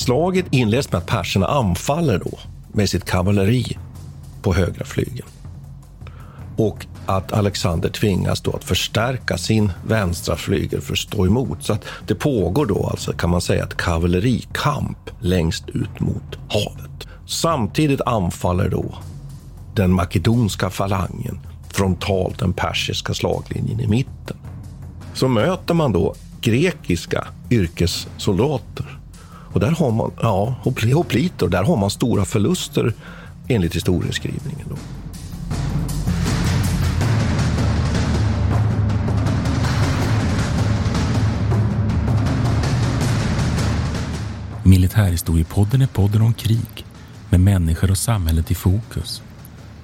Slaget inleds med att perserna anfaller då med sitt kavalleri på högra flygeln. Och att Alexander tvingas då att förstärka sin vänstra flygel för att stå emot. Så att det pågår då alltså kan man säga ett kavallerikamp längst ut mot havet. Samtidigt anfaller då den makedonska falangen frontalt den persiska slaglinjen i mitten. Så möter man då grekiska yrkessoldater och där har man, ja, hopliter, och där har man stora förluster enligt historieskrivningen. Då. Militärhistoriepodden är podden om krig med människor och samhället i fokus.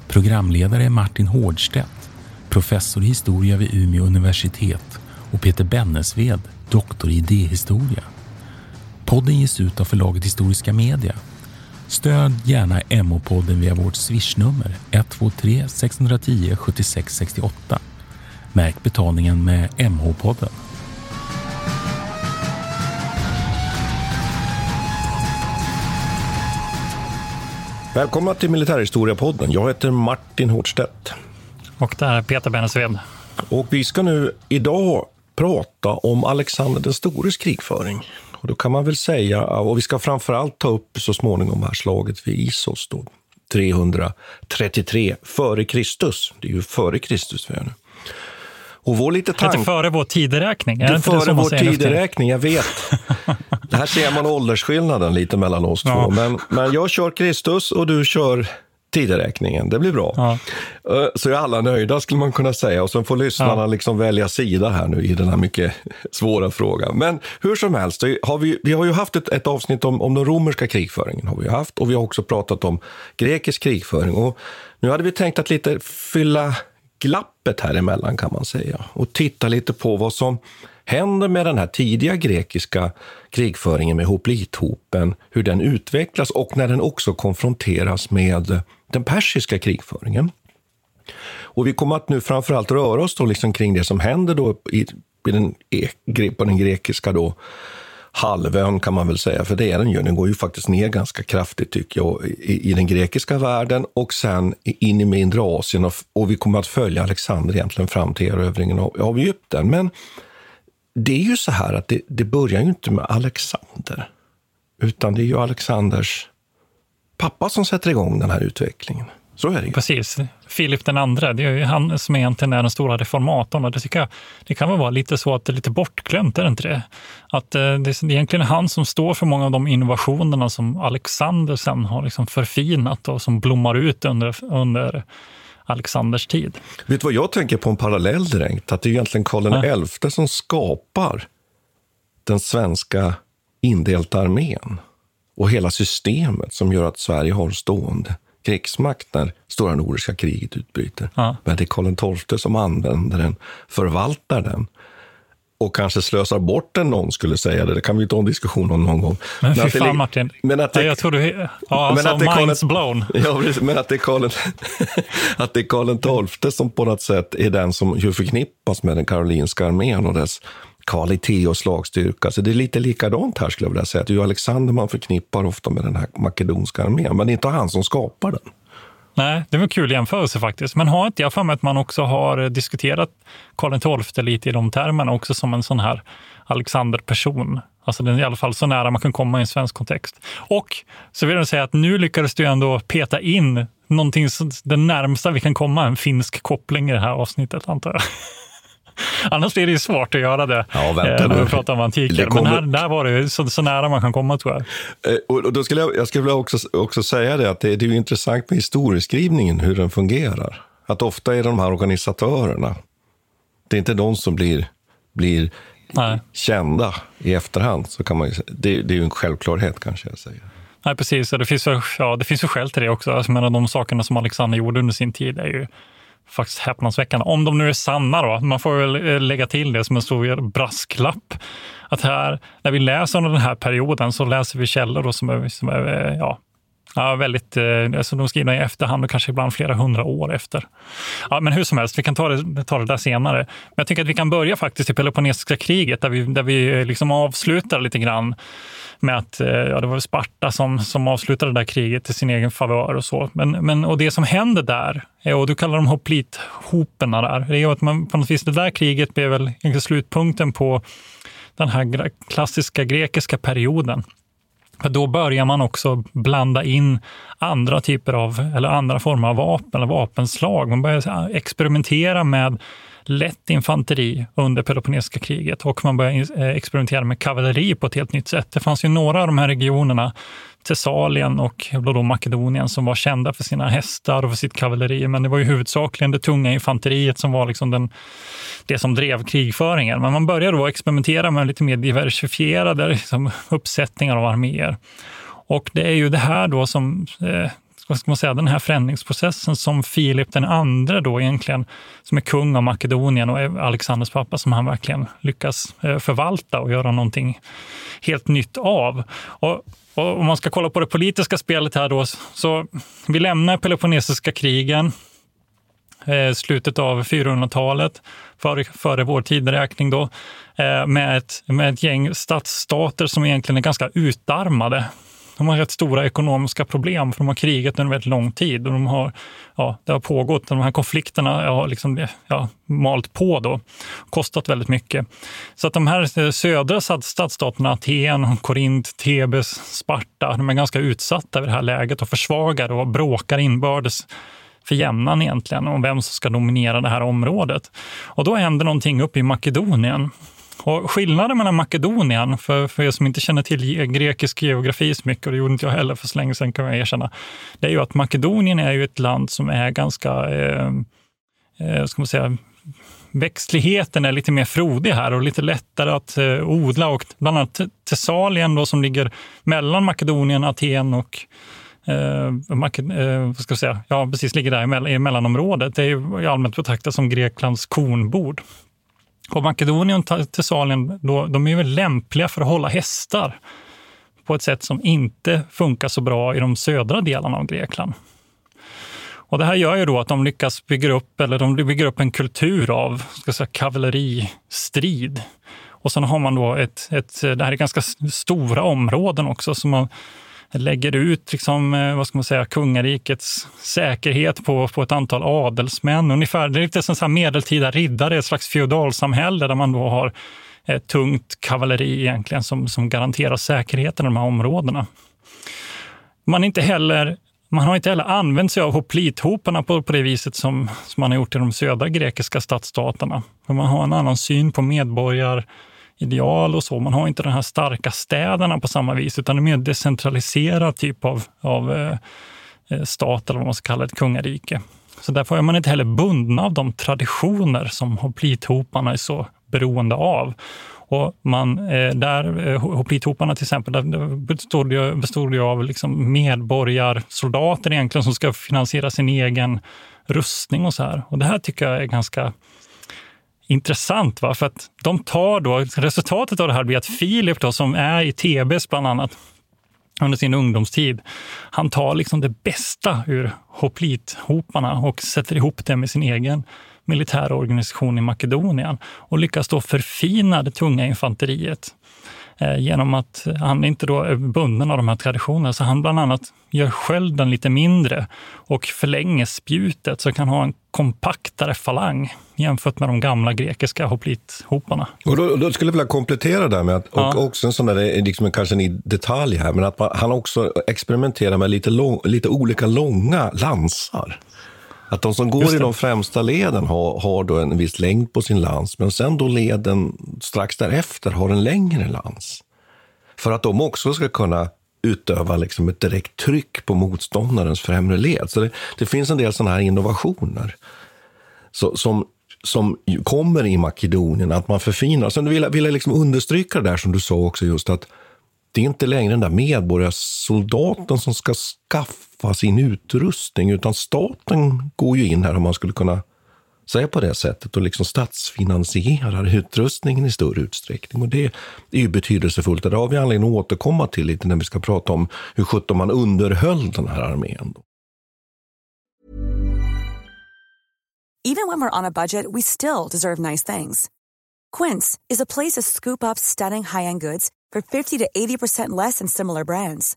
Programledare är Martin Hårdstedt, professor i historia vid Umeå universitet och Peter Bennesved, doktor i idéhistoria. Podden ges ut av förlaget Historiska Media. Stöd gärna MH-podden via vårt swishnummer 123 610 76 68. Märk betalningen med MH-podden. Välkomna till Militärhistoriepodden. Jag heter Martin Hårdstedt. Och det här är Peter Bennesved. Och vi ska nu idag prata om Alexander den stores krigföring. Och då kan man väl säga, och vi ska framförallt ta upp så småningom här slaget vid Isos då, 333 före Kristus. Det är ju före Kristus vi är nu. Och vår lite tank... före vår tideräkning? Är det före det vår tideräkning, jag vet. det här ser man åldersskillnaden lite mellan oss ja. två. Men, men jag kör Kristus och du kör tideräkningen. Det blir bra. Ja. Eh, så är alla nöjda skulle man kunna säga och sen får lyssnarna ja. liksom välja sida här nu i den här mycket svåra frågan. Men hur som helst, har vi, vi har ju haft ett, ett avsnitt om, om den romerska krigföringen har vi haft och vi har också pratat om grekisk krigföring. Och nu hade vi tänkt att lite fylla glappet här emellan kan man säga och titta lite på vad som händer med den här tidiga grekiska krigföringen med hoplithopen, hur den utvecklas och när den också konfronteras med den persiska krigföringen. Och vi kommer att nu framförallt röra oss då liksom kring det som händer då i, i den, e, på den grekiska då, halvön kan man väl säga, för det är den ju. Den går ju faktiskt ner ganska kraftigt tycker jag i, i den grekiska världen och sen in i mindre Asien och, och, vi kommer att följa Alexander egentligen fram till erövringen av, av Egypten. Men det är ju så här att det, det börjar ju inte med Alexander, utan det är ju Alexanders pappa som sätter igång den här utvecklingen. Så är det ju. Precis. Filip den andra, det är ju han som egentligen är den stora reformatorn. Och det tycker jag det kan väl vara lite så att det är lite bortglömt, är det inte det? Att eh, det är egentligen han som står för många av de innovationerna som Alexander sen har liksom förfinat och som blommar ut under, under Alexanders tid. Vet du vad jag tänker på en parallell direkt? Att det är egentligen Karl XI ja. som skapar den svenska indelta armén och hela systemet som gör att Sverige har stående krigsmakt när Stora Nordiska kriget utbryter. Ja. Men det är Karl XII som använder den, förvaltar den och kanske slösar bort den, någon skulle säga det. Det kan vi ta en diskussion om någon gång. Men fy fan det, Martin. Men att det, jag tror du... Ja, alltså, att det minds Karl, blown. Ja, men att det är Karl, att det är Karl XII som på något sätt är den som ju förknippas med den karolinska armén och dess kvalitet och slagstyrka. Så det är lite likadant här skulle jag vilja säga. Det är ju Alexander man förknippar ofta med den här makedonska armén, men det är inte han som skapar den. Nej, det var en kul jämförelse faktiskt. Men har inte jag för mig att man också har diskuterat Karl XII lite i de termerna också som en sån här Alexander-person. Alltså den är i alla fall så nära man kan komma i en svensk kontext. Och så vill jag säga att nu lyckades du ändå peta in någonting, det närmsta vi kan komma en finsk koppling i det här avsnittet antar jag. Annars blir det ju svårt att göra det ja, vänta, eh, när vi pratar om antiken. Kommer... Men här, där var det så, så, nära man kan komma tror jag. Eh, och då skulle jag, jag skulle också, också säga det att det, det är intressant med historieskrivningen, hur den fungerar. Att ofta är de här organisatörerna, det är inte de som blir, blir Nej. kända i efterhand. Så kan man det, det är ju en självklarhet kanske jag säger. Nej, precis. Det finns, ja, det finns ju skäl till det också. Alltså, menar, de sakerna som Alexander gjorde under sin tid är ju faktiskt häpnadsväckande. Om de nu är sanna då. Man får väl eh, lägga till det som en stor brasklapp. Att här, när vi läser om den här perioden så läser vi källor då som är, som är eh, ja, Ja, väldigt, eh, alltså de skrivna i efterhand och kanske ibland flera hundra år efter. Ja, men hur som helst, vi kan ta det, ta det där senare. Men jag tycker att vi kan börja faktiskt i Peloponnesiska kriget där vi, där vi eh, liksom avslutar lite grann med att eh, ja, det var Sparta som, som avslutade det där kriget till sin egen favör och så. Men, men, och det som händer där, och du kallar dem hoplithoperna där, det är att man på något vis, det där kriget blev väl slutpunkten på den här klassiska grekiska perioden. För då börjar man också blanda in andra typer av, eller andra former av vapen eller vapenslag. Man börjar experimentera med lätt infanteri under Peloponnesiska kriget och man började eh, experimentera med kavalleri på ett helt nytt sätt. Det fanns ju några av de här regionerna, Thessalien och då Makedonien, som var kända för sina hästar och för sitt kavalleri, men det var ju huvudsakligen det tunga infanteriet som var liksom den, det som drev krigföringen. Men man började då experimentera med lite mer diversifierade liksom, uppsättningar av arméer. Och det är ju det här då som eh, vad ska man säga, den här förändringsprocessen som Filip den andre då egentligen, som är kung av Makedonien och Alexanders pappa, som han verkligen lyckas eh, förvalta och göra någonting helt nytt av. Och, och om man ska kolla på det politiska spelet här då, så vi lämnar Peloponnesiska krigen, eh, slutet av 400-talet, före, före vår tideräkning då, eh, med ett, med ett gäng stadsstater som egentligen är ganska utarmade. De har rätt stora ekonomiska problem för de har krigat under väldigt lång tid och de har, ja, det har pågått, de här konflikterna har liksom, ja, malt på då, kostat väldigt mycket. Så att de här eh, södra stadsstaterna, Aten, Korint, Tebes, Sparta, de är ganska utsatta i det här läget och försvagar och bråkar inbördes för jämnan egentligen om vem som ska dominera det här området. Och då händer någonting uppe i Makedonien och skillnaden mellan Makedonien, för, för er som inte känner till grekisk geografi så mycket, och det gjorde inte jag heller för så länge sedan kan jag erkänna, det är ju att Makedonien är ju ett land som är ganska, eh, eh, ska man säga, växtligheten är lite mer frodig här och lite lättare att eh, odla. Och bland annat Thessalien då, som ligger mellan Makedonien, Aten och eh, eh, vad ska jag säga? Ja, precis, ligger där i mellanområdet. Det är allmänt betraktat som Greklands kornbord. Och Makedonien och Thessalien, då, de är väl lämpliga för att hålla hästar på ett sätt som inte funkar så bra i de södra delarna av Grekland. Och det här gör ju då att de lyckas bygga upp, eller de bygger upp en kultur av ska säga, kavalleristrid. Och sen har man då ett, ett, det här är ganska stora områden också, så man lägger ut liksom, eh, vad ska man säga, kungarikets säkerhet på, på ett antal adelsmän. Ungefär, det är lite som så medeltida riddare, ett slags feodalsamhälle där man då har ett tungt kavalleri egentligen som, som garanterar säkerheten i de här områdena. Man, inte heller, man har inte heller använt sig av hoplithoparna på, på det viset som, som man har gjort i de södra grekiska stadsstaterna. Man har en annan syn på medborgar ideal och så. Man har inte de här starka städerna på samma vis, utan det en mer decentraliserad typ av, av eh, eh, stat, eller vad man ska kalla det, ett kungarike. Så därför är man inte heller bundna av de traditioner som hoplithoparna är så beroende av. Och man, eh, där, eh, hoplithoparna till exempel, där bestod ju, bestod ju av liksom medborgarsoldater egentligen som ska finansiera sin egen rustning och så här. Och det här tycker jag är ganska intressant. Va? För att de tar då, resultatet av det här blir att Filip, då, som är i TBS bland annat, under sin ungdomstid. Han tar liksom det bästa ur hoplithoparna och sätter ihop det med sin egen militära organisation i Makedonien och lyckas då förfina det tunga infanteriet genom att han inte då är bunden av de här traditionerna. Så han bland annat gör skölden lite mindre och förlänger spjutet så kan ha en kompaktare falang jämfört med de gamla grekiska hoplithoparna. Och då, då, skulle jag vilja komplettera där med att, och ja. också en sån där, liksom kanske en detalj här, men att man, han också experimenterar med lite, lång, lite olika långa lansar. Att de som går i de främsta leden har, har då en viss längd på sin lans, men sen då leden strax därefter har en längre lans. För att de också ska kunna utöva liksom ett direkt tryck på motståndarens främre led. Så det, det finns en del sådana här innovationer så, som som kommer i Makedonien, att man förfinar. Sen vill jag, vill jag liksom understryka det där som du sa också, just att det är inte längre den där medborgarsoldaten som ska skaffa sin utrustning, utan staten går ju in här, om man skulle kunna säga på det sättet, och liksom statsfinansierar utrustningen i större utsträckning. Och det är ju betydelsefullt. Det har vi anledning att återkomma till lite när vi ska prata om hur sjutton man underhöll den här armén. Even when we're on a budget we still deserve nice things. Quince is a place to scoop up stunning high-end goods for 50 to 80% less than similar brands.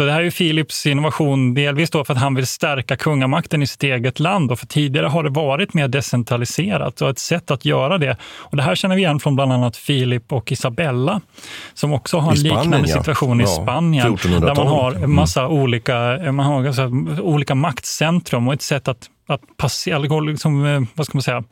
Så det här är ju Philips innovation, delvis då för att han vill stärka kungamakten i sitt eget land. Och för tidigare har det varit mer decentraliserat och ett sätt att göra det. Och det här känner vi igen från bland annat Filip och Isabella, som också har en Spanien, liknande ja. situation i Ja, Spanien, 1400-talet. där man har en Mm. massa olika, man har alltså olika maktcentrum och ett sätt att, att passera, liksom, eh, vad ska man säga,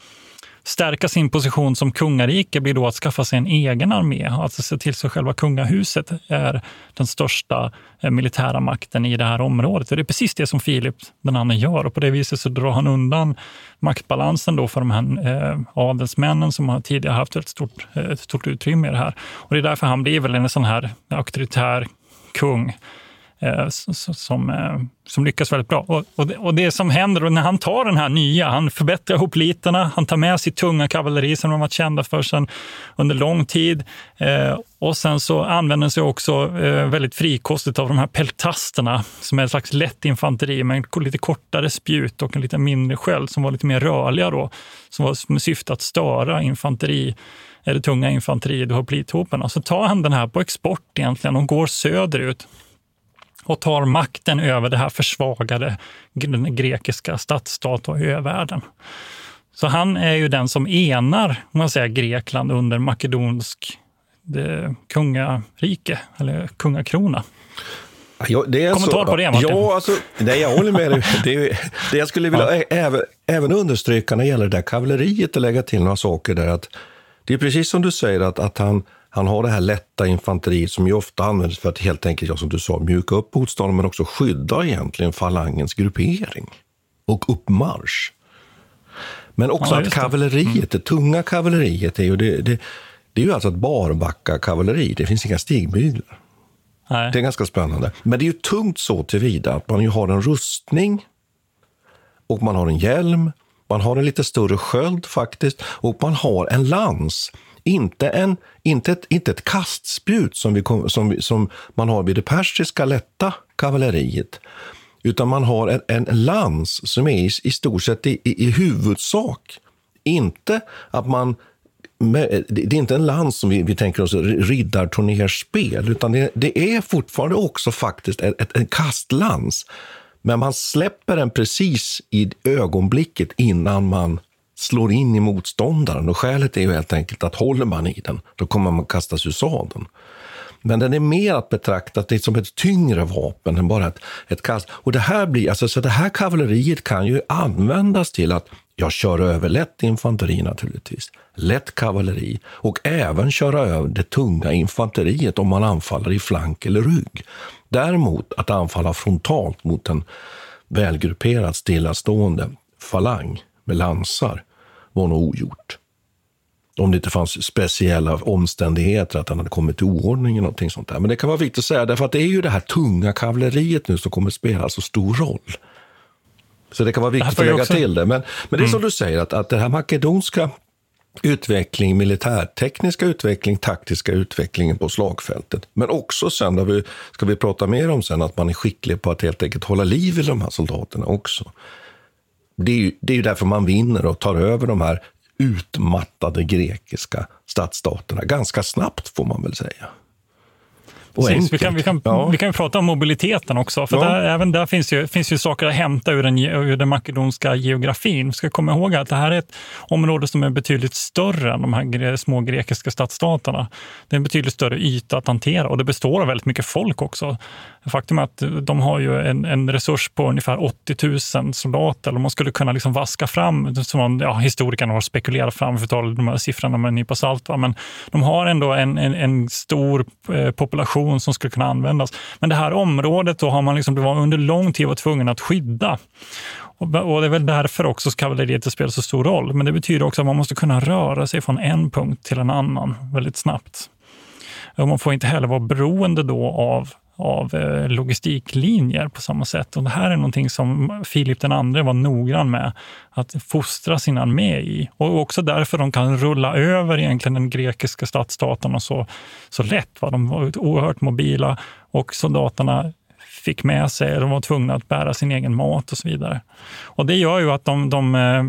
stärka sin position som kungarike blir då att skaffa sig en egen armé. Alltså se till så själva kungahuset är den största eh, militära makten i det här området. Och det är precis det som Filip den andre gör och på det viset så drar han undan maktbalansen då för de här eh, adelsmännen som har tidigare haft ett stort, eh, ett stort utrymme i det här. Och det är därför han blir väl en sån här auktoritär kung Eh, som, eh, som lyckas väldigt bra. Och, och, det, och det som händer då när han tar den här nya, han förbättrar hopliterna, han tar med sig tunga kavalleri som de varit kända för sedan under lång tid. Eh, och sen så använder han sig också eh, väldigt frikostigt av de här peltasterna som är ett slags lätt infanteri med lite kortare spjut och en lite mindre sköld som var lite mer rörliga då, som var med syfte att störa infanteri eller tunga infanteriet och hoplithopen. Så tar han den här på export egentligen och går söderut och tar makten över det här försvagade grekiska stadsstat och övärlden. Så han är ju den som enar om man säger, Grekland under makedonsk kungarike, eller kungakrona. Ja, det är Kommentar på det, Martin? Ja, alltså, nej, jag håller med dig. Det, det jag skulle vilja ä- även, även understryka när det gäller det där kavalleriet och lägga till några saker där. Att det är precis som du säger att, att han, han har det här lätta infanteriet som ju ofta används för att helt enkelt, ja, som du sa, mjuka upp motståndaren men också skydda egentligen falangens gruppering och uppmarsch. Men också Ja, att det. Mm. kavalleriet, det tunga kavalleriet, är ju, det, det, det är ju alltså ett barbacka-kavalleri. Det finns inga stigbyglar. Nej. Det är ganska spännande. Men det är ju tungt så tillvida att man ju har en rustning och man har en hjälm, man har en lite större sköld faktiskt och man har en lans. Inte, en, inte, ett, inte ett kastspjut som, vi, kom- som, som man har vid det persiska lätta kavalleriet. Utan man har en, en lans som är i, i stort sett i, i, i huvudsak inte att man med, det det är inte en lans som vi, vi tänker oss riddarturnerspel, utan det, det är fortfarande också faktiskt ett, ett, en kastlans. Men man släpper den precis i ögonblicket innan man slår in i motståndaren. Och skälet är ju helt enkelt att håller man i den, då kommer man kastas ur sadeln. Men den är mer att betrakta som ett tyngre vapen än bara ett, ett kast. Och det här, blir, alltså, så det här kavalleriet kan ju användas till att jag kör över lätt infanteri naturligtvis, lätt kavalleri och även köra över det tunga infanteriet om man anfaller i flank eller rygg. Däremot att anfalla frontalt mot en välgrupperad stillastående falang med lansar var nog ogjort. Om det inte fanns speciella omständigheter, att han hade kommit till oordning eller någonting sånt där. Men det kan vara viktigt att säga, därför att det är ju det här tunga kavalleriet nu som kommer att spela så stor roll. Så det kan vara viktigt att lägga också... till det. Men, men det är mm. som du säger, att, att det här makedonska utveckling, militärtekniska utveckling, taktiska utvecklingen på slagfältet. Men också sen, där vi, ska vi prata mer om sen, att man är skicklig på att helt enkelt hålla liv i de här soldaterna också. Det är, ju, det är ju därför man vinner och tar över de här utmattade grekiska stadsstaterna ganska snabbt, får man väl säga. Precis, vi, kan, vi, kan, ja. vi kan prata om mobiliteten också, för ja. där, även där finns ju, finns ju saker att hämta ur den, ur den makedonska geografin. Vi ska komma ihåg att det här är ett område som är betydligt större än de här små grekiska stadsstaterna. Det är en betydligt större yta att hantera och det består av väldigt mycket folk också. Faktum är att de har ju en, en resurs på ungefär 80 000 soldater. Och man skulle kunna liksom vaska fram, som ja, historikerna har spekulerat fram, för att de här siffrorna med en nypa salt. Men de har ändå en, en, en stor eh, population som skulle kunna användas. Men det här området då har man liksom under lång tid varit tvungen att skydda. Och, det är väl därför också kavalleriet spelar så stor roll. Men det betyder också att man måste kunna röra sig från en punkt till en annan väldigt snabbt. Och man får inte heller vara beroende då av av eh, logistiklinjer på samma sätt. Och det här är någonting som Filip den andre var noggrann med att fostra sin armé i. Och också därför de kan rulla över egentligen den grekiska stadsstaten så, så lätt. Va? De var oerhört mobila och soldaterna fick med sig, de var tvungna att bära sin egen mat och så vidare. Och det gör ju att de, de eh,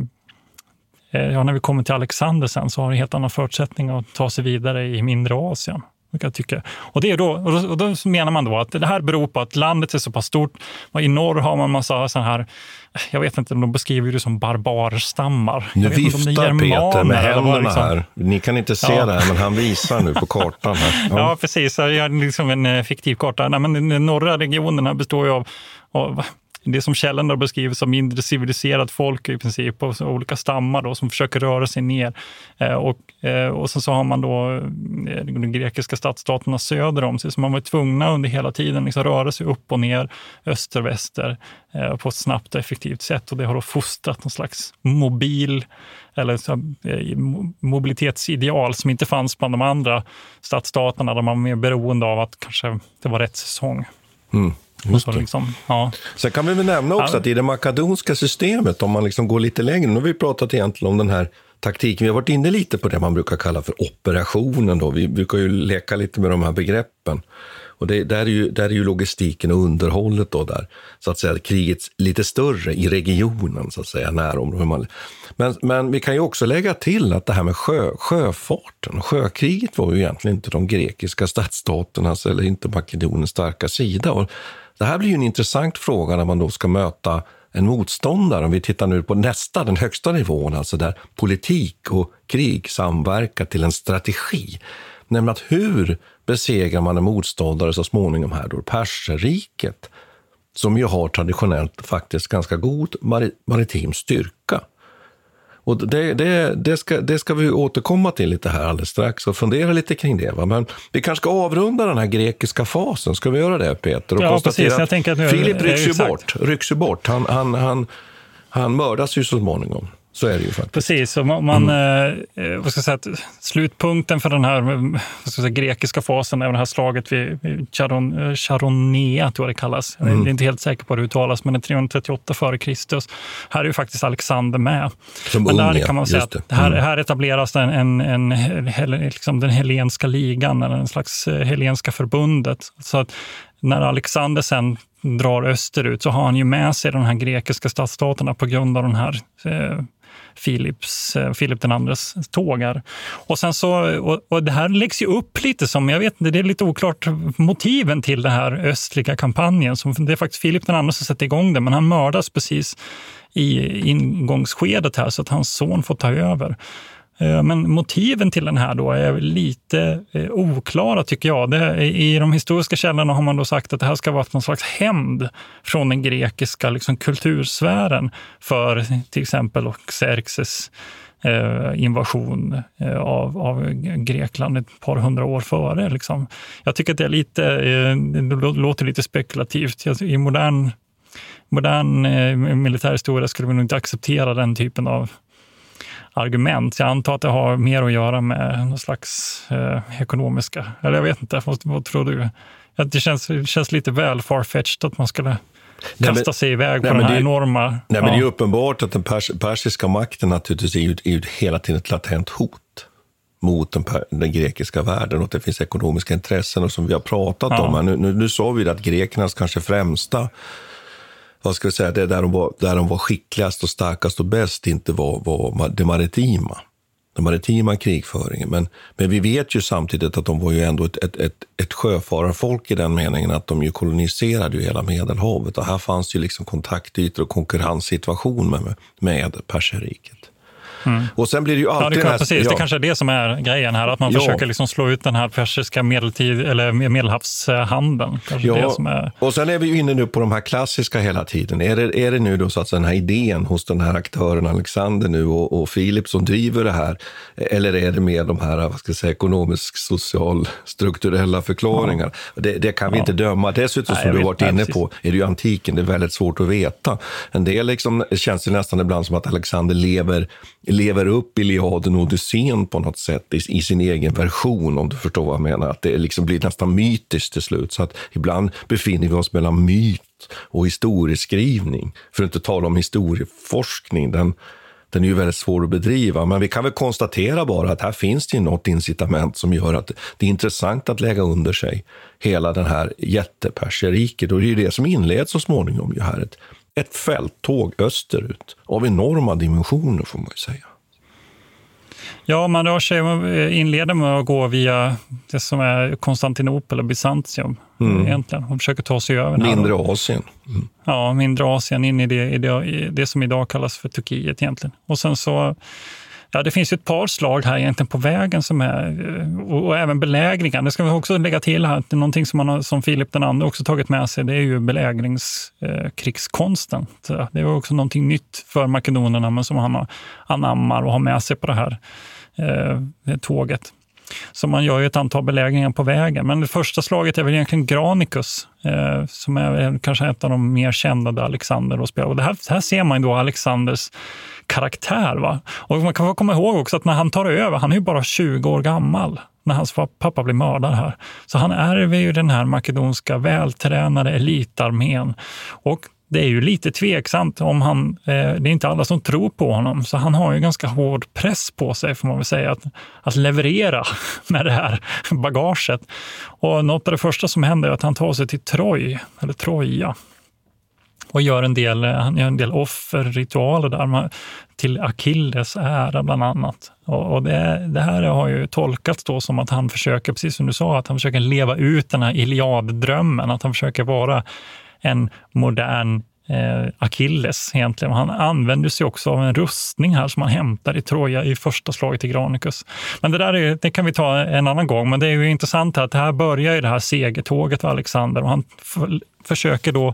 eh, Ja, när vi kommer till Alexander sen så har de helt andra förutsättningar att ta sig vidare i mindre Asien. Jag tycka. Och, det är då, och då menar man då att det här beror på att landet är så pass stort. I norr har man massa sån här, jag vet inte, de beskriver det som barbarstammar. Nu viftar Peter med händerna liksom. här. Ni kan inte se ja. det här, men han visar nu på kartan. Här. Ja, ja precis. Jag har liksom en eh, fiktiv karta. Nej, men den norra regionen består ju av, av det som källan beskriver som mindre civiliserat folk i princip, och olika stammar då, som försöker röra sig ner. Eh, och, eh, och sen så har man då eh, de grekiska stadsstaterna söder om sig, så man var tvungna under hela tiden liksom röra sig upp och ner, öster, väster, på ett snabbt och effektivt sätt. Och det har då fostrat någon slags mobil eller så, mobilitetsideal som inte fanns bland de andra stadsstaterna, där man var mer beroende av att kanske det var rätt säsong. Mm. Så liksom, ja. Sen kan vi väl nämna också ja. att i det makedonska systemet, om man liksom går lite längre, nu har vi pratat egentligen om den här taktiken, vi har varit inne lite på det man brukar kalla för operationen. Då. Vi brukar ju leka lite med de här begreppen. Och det, där, är ju, där är ju logistiken och underhållet då där, så att säga, kriget lite större i regionen, så att säga, närområdet. Men, men vi kan ju också lägga till att det här med sjö, sjöfarten, sjökriget var ju egentligen inte de grekiska stadsstaternas eller inte Makedoniens starka sida. Och det här blir ju en intressant fråga när man då ska möta en motståndare, om vi tittar nu på nästa, den högsta nivån, alltså där politik och krig samverkar till en strategi. Nämligen att hur besegrar man en motståndare så småningom här då, Perserriket, som ju har traditionellt faktiskt ganska god maritim styrka. Och det, det, det, ska, det ska vi återkomma till lite här alldeles strax och fundera lite kring det. Va? Men vi kanske ska avrunda den här grekiska fasen. Ska vi göra det, Peter? Och ja, precis. Jag att nu, Filip rycks ju bort. Rycks bort. Han, han, han, han mördas ju så småningom. Så är det ju faktiskt. Precis, och man, mm. eh, eh vad ska säga, slutpunkten för den här vad ska säga, grekiska fasen är det här slaget vid Charon, eh, Charonea, tror jag det kallas. Mm. Jag är inte helt säker på hur det uttalas, men det är 338 f.Kr. Här är ju faktiskt Alexander med. Som men där kan man säga att det. här, mm. här etableras en, en, en, en liksom den helenska ligan, eller en slags eh, helenska förbundet. Så att när Alexander sen drar österut så har han ju med sig de här grekiska stadsstaterna på grund av den här eh, Philips, eh, Philip den andres tågar. Och, sen så, och, och, det här läggs ju upp lite som, jag vet inte, det är lite oklart motiven till den här östliga kampanjen. Som, det är faktiskt Philip den andre som sätter igång det, men han mördas precis i ingångsskedet här så att hans son får ta över. Eh, men motiven till den här då är lite eh, oklara tycker jag. Det, I de historiska källorna har man då sagt att det här ska vara någon slags hämnd från den grekiska liksom, kultursfären för till exempel Xerxes eh, invasion av, av Grekland ett par hundra år före. Liksom. Jag tycker att det är lite, det låter lite spekulativt. I modern, modern militärhistoria skulle vi nog inte acceptera den typen av argument. Jag antar att det har mer att göra med någon slags eh, ekonomiska, eller jag vet inte, vad, vad tror du? Det känns, det känns lite väl farfetched att man skulle kasta nej, men, sig iväg på nej, den här det, enorma... Nej, ja. men det är uppenbart att den pers, persiska makten naturligtvis är ju, är ju hela tiden ett latent hot mot den, den, grekiska världen och att det finns ekonomiska intressen och som vi har pratat ja. om. Nu, nu, nu sa vi att grekernas kanske främsta vad ska jag säga, det där de, var, där de var skickligast och starkast och bäst inte var, var det maritima. Den maritima krigföringen. Men, men vi vet ju samtidigt att de var ju ändå ett, ett, ett, ett sjöfararfolk i den meningen att de ju koloniserade ju hela Medelhavet. Och här fanns ju liksom kontaktytor och konkurrenssituation med, med Perserriket. Mm. Och sen blir det ju alltid... Ja, det, här, precis. Ja. det kanske är det som är grejen här, att man ja. försöker liksom slå ut den här persiska medeltid, eller medelhavshandeln. Ja. Är... Och sen är vi ju inne nu på de här klassiska hela tiden. Är det, är det nu då så att den här idén hos den här aktören Alexander nu och, och Filip som driver det här, eller är det mer de här vad ska jag säga, ekonomisk, social, strukturella förklaringar? Ja. Det, det, kan vi inte döma. Dessutom, Nej, som du har varit inne på, är det ju antiken, det är väldigt svårt att veta. En del liksom, känns det nästan ibland som att Alexander lever lever upp Iliaden och Odysseen på något sätt i, i, sin egen version, om du förstår vad jag menar. Att det liksom blir nästan mytiskt till slut. Så att ibland befinner vi oss mellan myt och historieskrivning. För att inte tala om historieforskning. Den, den är ju väldigt svår att bedriva, men vi kan väl konstatera bara att här finns det något incitament som gör att det är intressant att lägga under sig hela den här jätteperseriket. Och det är ju det som inleds så småningom ju här. Ett, ett fälttåg österut av enorma dimensioner får man ju säga. Ja, man rör sig, inleder med att gå via det som är Konstantinopel och Bysantium mm. egentligen och försöker ta sig över. Mindre Asien. Mm. Ja, mindre Asien in i det, i det, i det som idag kallas för Turkiet egentligen. Och sen så Ja, det finns ju ett par slag här egentligen på vägen som är, eh, och, och även belägringar. Det ska vi också lägga till här, att någonting som, man har, som Filip den andra också tagit med sig, det är ju belägringskrigskonsten. Eh, det är också någonting nytt för makedonerna, men som han anammar och har med sig på det här eh, tåget. Så man gör ju ett antal belägringar på vägen. Men det första slaget är väl egentligen Granicus, eh, som är kanske ett av de mer kända där Alexander och spelar. Och det här, här ser man då Alexanders karaktär. Va? Och man kan komma ihåg också att när han tar över, han är ju bara 20 år gammal när hans pappa blir mördad här. Så han ärver ju den här makedonska vältränade elitarmén. Och det är ju lite tveksamt om han, eh, det är inte alla som tror på honom, så han har ju ganska hård press på sig får man väl säga, att, att leverera med det här bagaget. Och något av det första som händer är att han tar sig till Troj, eller Troja, och gör en del, eh, han gör en del offerritualer där till Akilles ära bland annat. Och, och det, det, här har ju tolkats då som att han försöker, precis som du sa, att han försöker leva ut den här Iliad-drömmen, att han försöker vara en modern eh, Achilles egentligen. Han använder sig också av en rustning här som han hämtar i Troja i första slaget i Granicus. Men det där är, det kan vi ta en annan gång, men det är ju intressant att det här börjar i det här segertåget av Alexander och han försöker då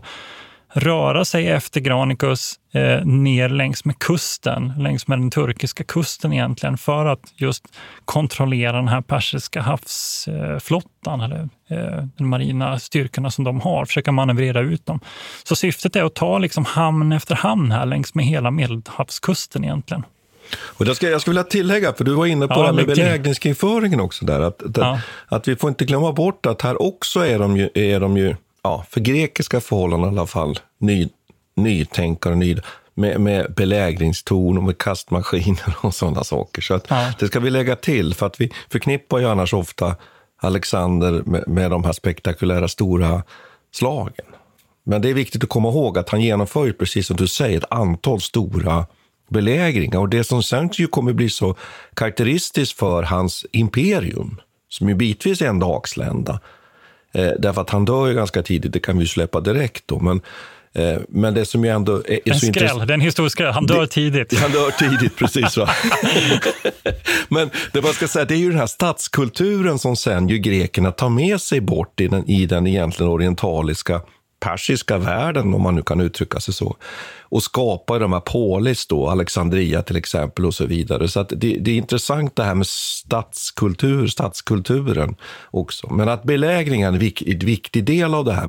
röra sig efter Granicus eh, ner längs med kusten, längs med den turkiska kusten egentligen, för att just kontrollera den här persiska havsflottan, eller eh, de marina styrkorna som de har, försöka manövrera ut dem. Så syftet är att ta liksom hamn efter hamn här längs med hela Medelhavskusten egentligen. Och det ska, jag skulle vilja tillägga, för du var inne på ja, det här med belägringskrigföringen också, där, att, att, ja. att, vi får inte glömma bort att här också är de ju, är de ju ja, för grekiska förhållanden i alla fall, ny, nytänkare, ny, med, med belägringstorn och med kastmaskiner och sådana saker. Så att, ja. det ska vi lägga till, för att vi förknippar ju annars ofta Alexander med, med de här spektakulära stora slagen. Men det är viktigt att komma ihåg att han genomför, precis som du säger, ett antal stora belägringar. Och det som sen ju kommer bli så karaktäristiskt för hans imperium, som ju bitvis är en dagslända, Eh, därför att han dör ju ganska tidigt, det kan vi släppa direkt då. Men Eh, men det som ju ändå är, är en så skräll, det är en historisk skräll. Han dör det, tidigt. Han dör tidigt, precis. Va? men det man ska säga, det är ju den här stadskulturen som sen ju grekerna tar med sig bort i den, i den egentligen orientaliska persiska världen, om man nu kan uttrycka sig så, och skapar de här polis, då, Alexandria till exempel och så vidare. Så det, det, är intressant det här med stadskultur, stadskulturen också. Men att belägringen är en viktig del av det här.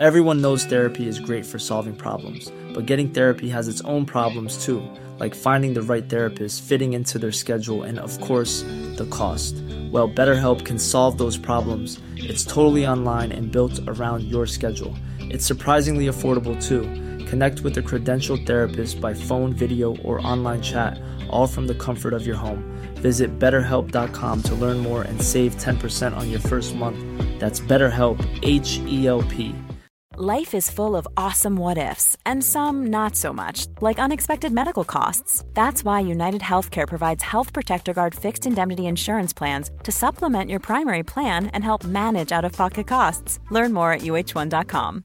Everyone knows therapy is great for solving problems, but getting therapy has its own problems too, like finding the right therapist, fitting into their schedule, and of course, the cost. Well, BetterHelp can solve those problems. It's totally online and built around your schedule. It's surprisingly affordable too. Connect with a credentialed therapist by phone, video, or online chat, all from the comfort of your home. Visit betterhelp.com to learn more and save 10% on your first month. That's BetterHelp, H E L P. Life is full of awesome what ifs, and some not so much, like unexpected medical costs. That's why United Healthcare provides Health Protector Guard fixed indemnity insurance plans to supplement your primary plan and help manage out of pocket costs. Learn more at uh1.com.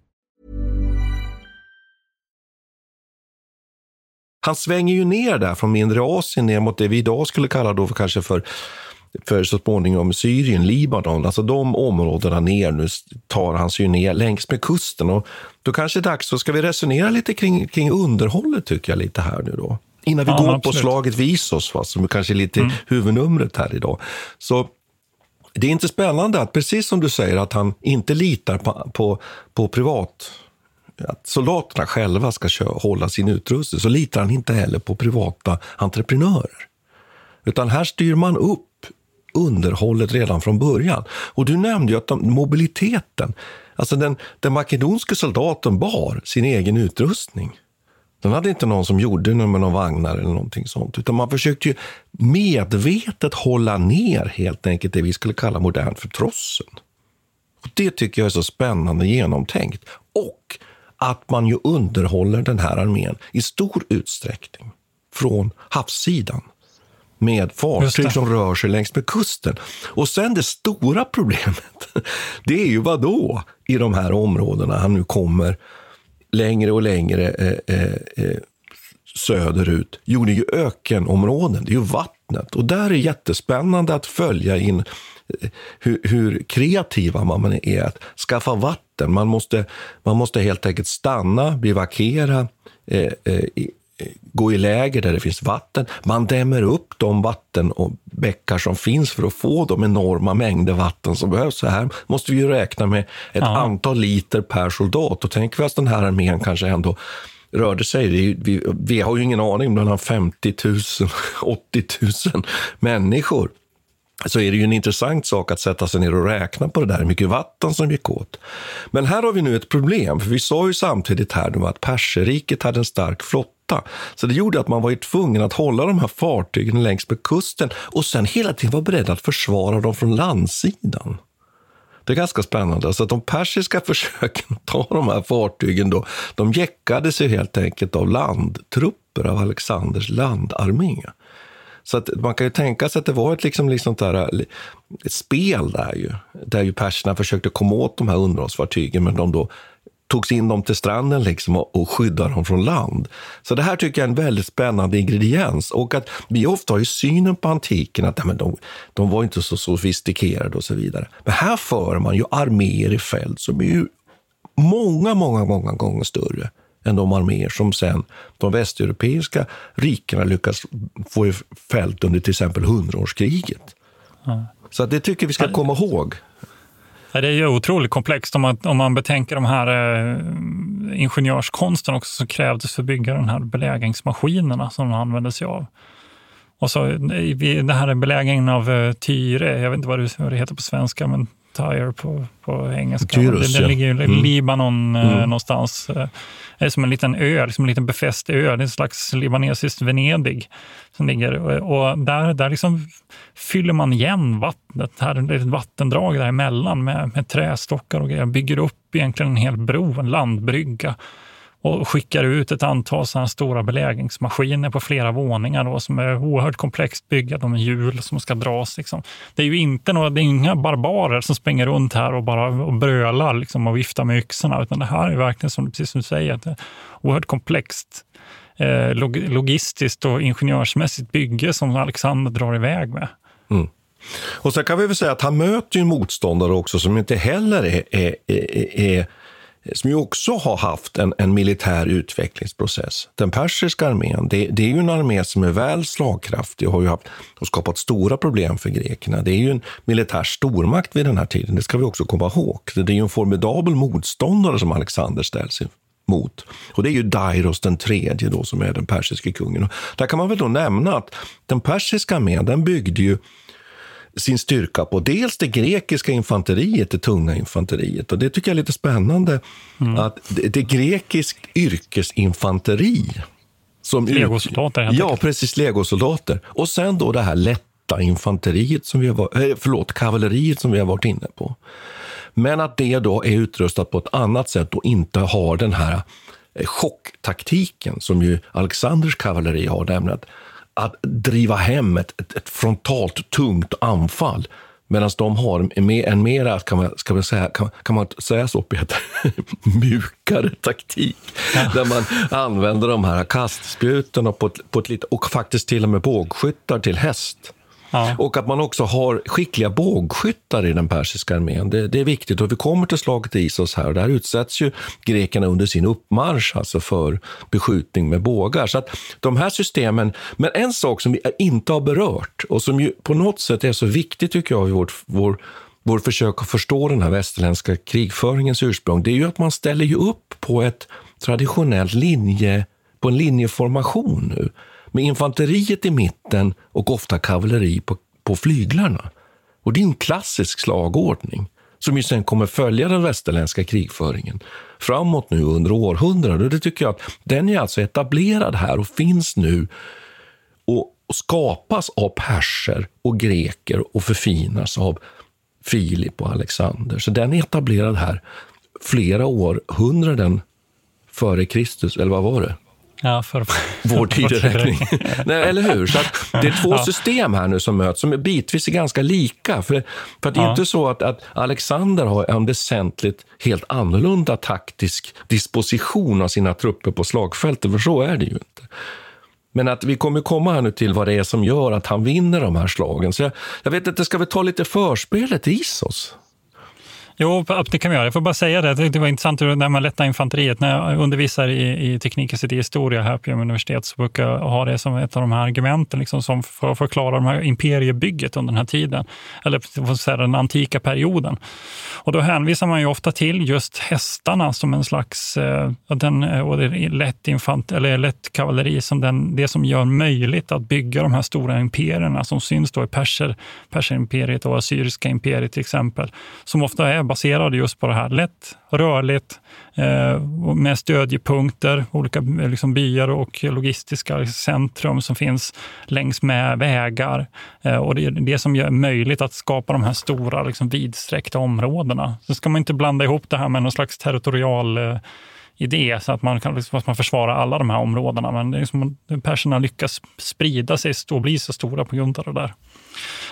Han svänger ju ner där från mindre Asien ner mot det vi idag skulle kalla då för kanske för för så småningom Syrien, Libanon, alltså de områdena ner nu tar han sig ner längs med kusten. Och då kanske det är dags, så ska vi resonera lite kring, kring underhållet tycker jag lite här nu då. Innan vi ja, går på slaget Visos, va, som kanske är lite mm. huvudnumret här idag. Så det är inte spännande att, precis som du säger, att han inte litar på, på, på privat att soldaterna själva ska köra, hålla sin utrustning, så litar han inte heller på privata entreprenörer. Utan här styr man upp underhållet redan från början. Och du nämnde ju att de, mobiliteten, alltså den, den makedonske soldaten bar sin egen utrustning. Den hade inte någon som gjorde det med någon vagnar eller någonting sånt, utan man försökte ju medvetet hålla ner helt enkelt det vi skulle kalla modernt för trossen. Och det tycker jag är så spännande genomtänkt. Och att man ju underhåller den här armén i stor utsträckning från havssidan med fartyg som rör sig längs med kusten. Och sen det stora problemet, det är ju vad då i de här områdena han nu kommer längre och längre eh, eh, eh, söderut. Jo, det är ju ökenområden, det är ju vattnet. Och där är jättespännande att följa in eh, hur, hur, kreativa man är att skaffa vatten. Man måste, man måste helt enkelt stanna, bivakera eh, eh, gå i läger där det finns vatten. Man dämmer upp de vatten och bäckar som finns för att få de enorma mängder vatten som behövs. Så här måste vi räkna med ett ja. antal liter per soldat. Och tänk vi att den här armén kanske ändå rörde sig. Vi, vi, har ju ingen aning, mellan 50 000 och 80 000 människor så är det ju en intressant sak att sätta sig ner och räkna på det där, hur mycket vatten som gick åt. Men här har vi nu ett problem, för vi sa ju samtidigt här att Perserriket hade en stark flotta. Så det gjorde att man var tvungen att hålla de här fartygen längs med kusten och sen hela tiden vara beredd att försvara dem från landsidan. Det är ganska spännande. Alltså att de persiska försöken att ta de här fartygen då, de jäckades ju helt enkelt av landtrupper, av Alexanders landarmé. Så att man kan ju tänka sig att det var ett, liksom, liksom där, eh, ett spel där ju, där ju perserna försökte komma åt de här underhållsfartygen, men de då togs in dem till stranden liksom och, och skyddade dem från land. Så det här tycker jag är en väldigt spännande ingrediens. Och att vi ofta har ju synen på antiken att men de, de var inte så sofistikerade och så vidare. Men här för man ju arméer i fält som är ju många, många, många gånger större än de arméer som sen de västeuropeiska rikena lyckas få i fält under till exempel hundraårskriget. Ja. Så det tycker vi ska komma ihåg. Det är ju otroligt komplext om man, om man betänker de här eh, ingenjörskonsten också som krävdes för att bygga de här belägringsmaskinerna som de använde sig av. Och så den här belägringen av eh, Tyre, jag vet inte vad det, vad det heter på svenska, men Tyre på, på engelska. Tyrus, det, det ja. ligger i Mm. Libanon eh, Mm. någonstans. Eh, Det är som en liten ö, liksom en liten befäst ö. Det är en slags libanesiskt Venedig som ligger. Och och där, där liksom fyller man igen vattnet. Här är ett vattendrag däremellan med, med trästockar och grejer. Bygger upp egentligen en hel bro, en landbrygga och skickar ut ett antal sådana stora belägringsmaskiner på flera våningar då, som är oerhört komplext byggda. med hjul som ska dras. Liksom. Det är ju inte några, det är inga barbarer som springer runt här och bara och brölar liksom, och viftar med yxorna, utan det här är verkligen, som, precis som du säger, ett oerhört komplext eh, log, logistiskt och ingenjörsmässigt bygge som Alexander drar iväg med. Mm. Och sen kan vi väl säga att han möter ju en motståndare också som inte heller är, är, är, är Eh, som ju också har haft en, en militär utvecklingsprocess. Den persiska armén, det, det är ju en armé som är väl slagkraftig och har ju haft, och skapat stora problem för grekerna. Det är ju en militär stormakt vid den här tiden, det ska vi också komma ihåg. Det är ju en formidabel motståndare som Alexander ställs mot. Och det är ju Dairos den tredje då, som är den persiske kungen. Och där kan man väl då nämna att den persiska armén, den byggde ju sin styrka på dels det grekiska infanteriet, det tunga infanteriet. Och det tycker jag är lite spännande, att det, det är grekisk yrkesinfanteri. Som Legosoldater, helt Ja, precis. Legosoldater. Och sen då det här lätta infanteriet, som vi har, eh, förlåt, kavalleriet som vi har varit inne på. Men att det då är utrustat på ett annat sätt och inte har den här eh, chocktaktiken som ju Alexanders kavalleri har, nämligen att, att driva hem ett, ett, ett frontalt tungt anfall. Medan de har en, mer- en mera, kan man, ska man, säga, kan, kan man säga så Peter, mjukare taktik. Där man använder de här kastspjuten på ett, på ett lite, och faktiskt till och med bågskyttar till häst. Ja. Och att man också har skickliga bågskyttar i den persiska armén. Det, det är viktigt. Och vi kommer till slaget i Isos här och där utsätts ju grekerna under sin uppmarsch alltså för beskjutning med bågar. Så att de här systemen, men en sak som vi inte har berört och som ju på något sätt är så viktigt tycker jag i vårt, vår, vår försök att förstå den här västerländska krigföringens ursprung, det är ju att man ställer ju upp på ett traditionellt linje, på en linjeformation nu med infanteriet i mitten och ofta kavalleri på, på flyglarna. Och det är en klassisk slagordning som ju sen kommer följa den västerländska krigföringen framåt nu under århundraden. Och det tycker jag att den är alltså etablerad här och finns nu och, och skapas av perser och greker och förfinas av Filip och Alexander. Så den är etablerad här flera århundraden före Kristus, eller vad var det? Ja, för, vår tideräkning. Nej, eller hur? Så det är två Ja. system här nu som möts, som är bitvis är ganska lika. För, för att det är Ja. inte så att, att Alexander har en väsentligt helt annorlunda taktisk disposition av sina trupper på slagfältet, för så är det ju inte. Men att vi kommer komma här nu till vad det är som gör att han vinner de här slagen. Så jag, jag vet inte, ska vi ta lite förspelet i Isos? Jo, det kan vi göra. Jag får bara säga det. Det var intressant när man lättar infanteriet. När jag undervisar i, i teknik och historia här på Umeå universitet så brukar jag ha det som ett av de här argumenten liksom, som för att förklara de här imperiebygget under den här tiden. Eller säga, den antika perioden. Och då hänvisar man ju ofta till just hästarna som en slags eh, den, eh, och det är lätt, infant, eller lätt kavalleri som den, det som gör möjligt att bygga de här stora imperierna som syns då i perser, perserimperiet och assyriska imperiet till exempel. Som ofta är baserade just på det här lätt, rörligt, eh, med stödjepunkter, olika eh, liksom byar och logistiska centrum som finns längs med vägar. Eh, och det är det som gör möjligt att skapa de här stora liksom, vidsträckta områdena. Så ska man inte blanda ihop det här med någon slags territorial eh, idé så att man kan liksom, att man försvarar alla de här områdena. Men det är perserna lyckas sprida sig och bli så stora på grund av det där.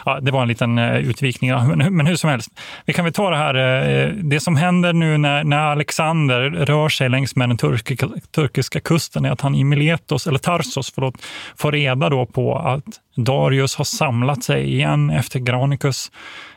Ja, det var en liten eh, utvikning, men, hur som helst. Vi kan väl ta det här, eh, eh, det som händer nu när, när Alexander rör sig längs med den turkiska, turkiska kusten är att han i Miletos, eller Tarsos, förlåt, får reda då på att Darius har samlat sig igen efter Granicus,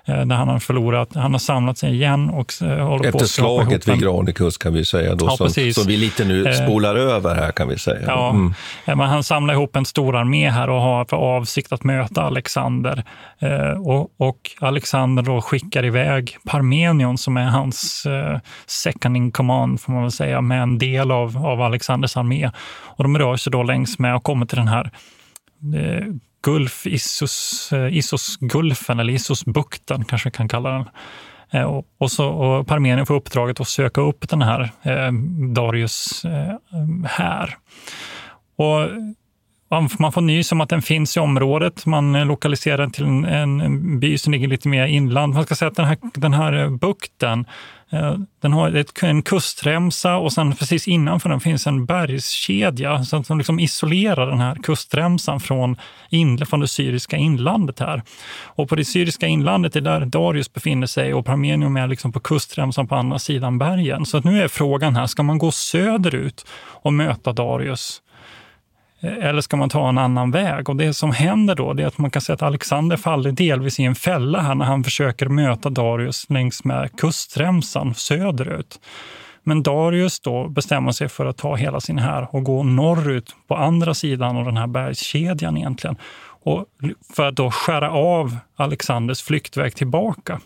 där han har förlorat. Han har samlat sig igen och eh, håller på Efter att skrapa slaget vid Granicus kan vi säga, då, Ja, som, som vi lite nu Eh, spolar över här kan vi säga. Ja, Mm. eh, men han samlar ihop en stor armé här och har för avsikt att möta Alexander. Eh, och, och Alexander då skickar iväg Parmenion som är hans eh, second in command, får man väl säga, med en del av, av Alexanders armé. Och de rör sig då längs med och kommer till den här eh, Gulf, Issos, eh, eller Isosbukten, kanske vi kan kalla den. Eh, och, så, och Parmenien får uppdraget att söka upp den här eh, Darius eh, här. Och man får nys om att den finns i området. Man lokaliserar den till en, en by som ligger lite mer inland. Man ska säga att den här, den här bukten Eh, den har ett, en kustremsa och sen precis innanför den finns en bergskedja som liksom isolerar den här kustremsan från, in, från det syriska inlandet här. Och på det syriska inlandet är där Darius befinner sig och Parmenium är liksom på kustremsan på andra sidan bergen. Så nu är frågan här, ska man gå söderut och möta Darius? Eller ska man ta en annan väg? Och Det som händer då är att man kan säga att Alexander faller delvis i en fälla här när han försöker möta Darius längs med kustremsan söderut. Men Darius då bestämmer sig för att ta hela sin här och gå norrut på andra sidan av den här bergskedjan egentligen och för att då skära av Alexanders flyktväg tillbaka.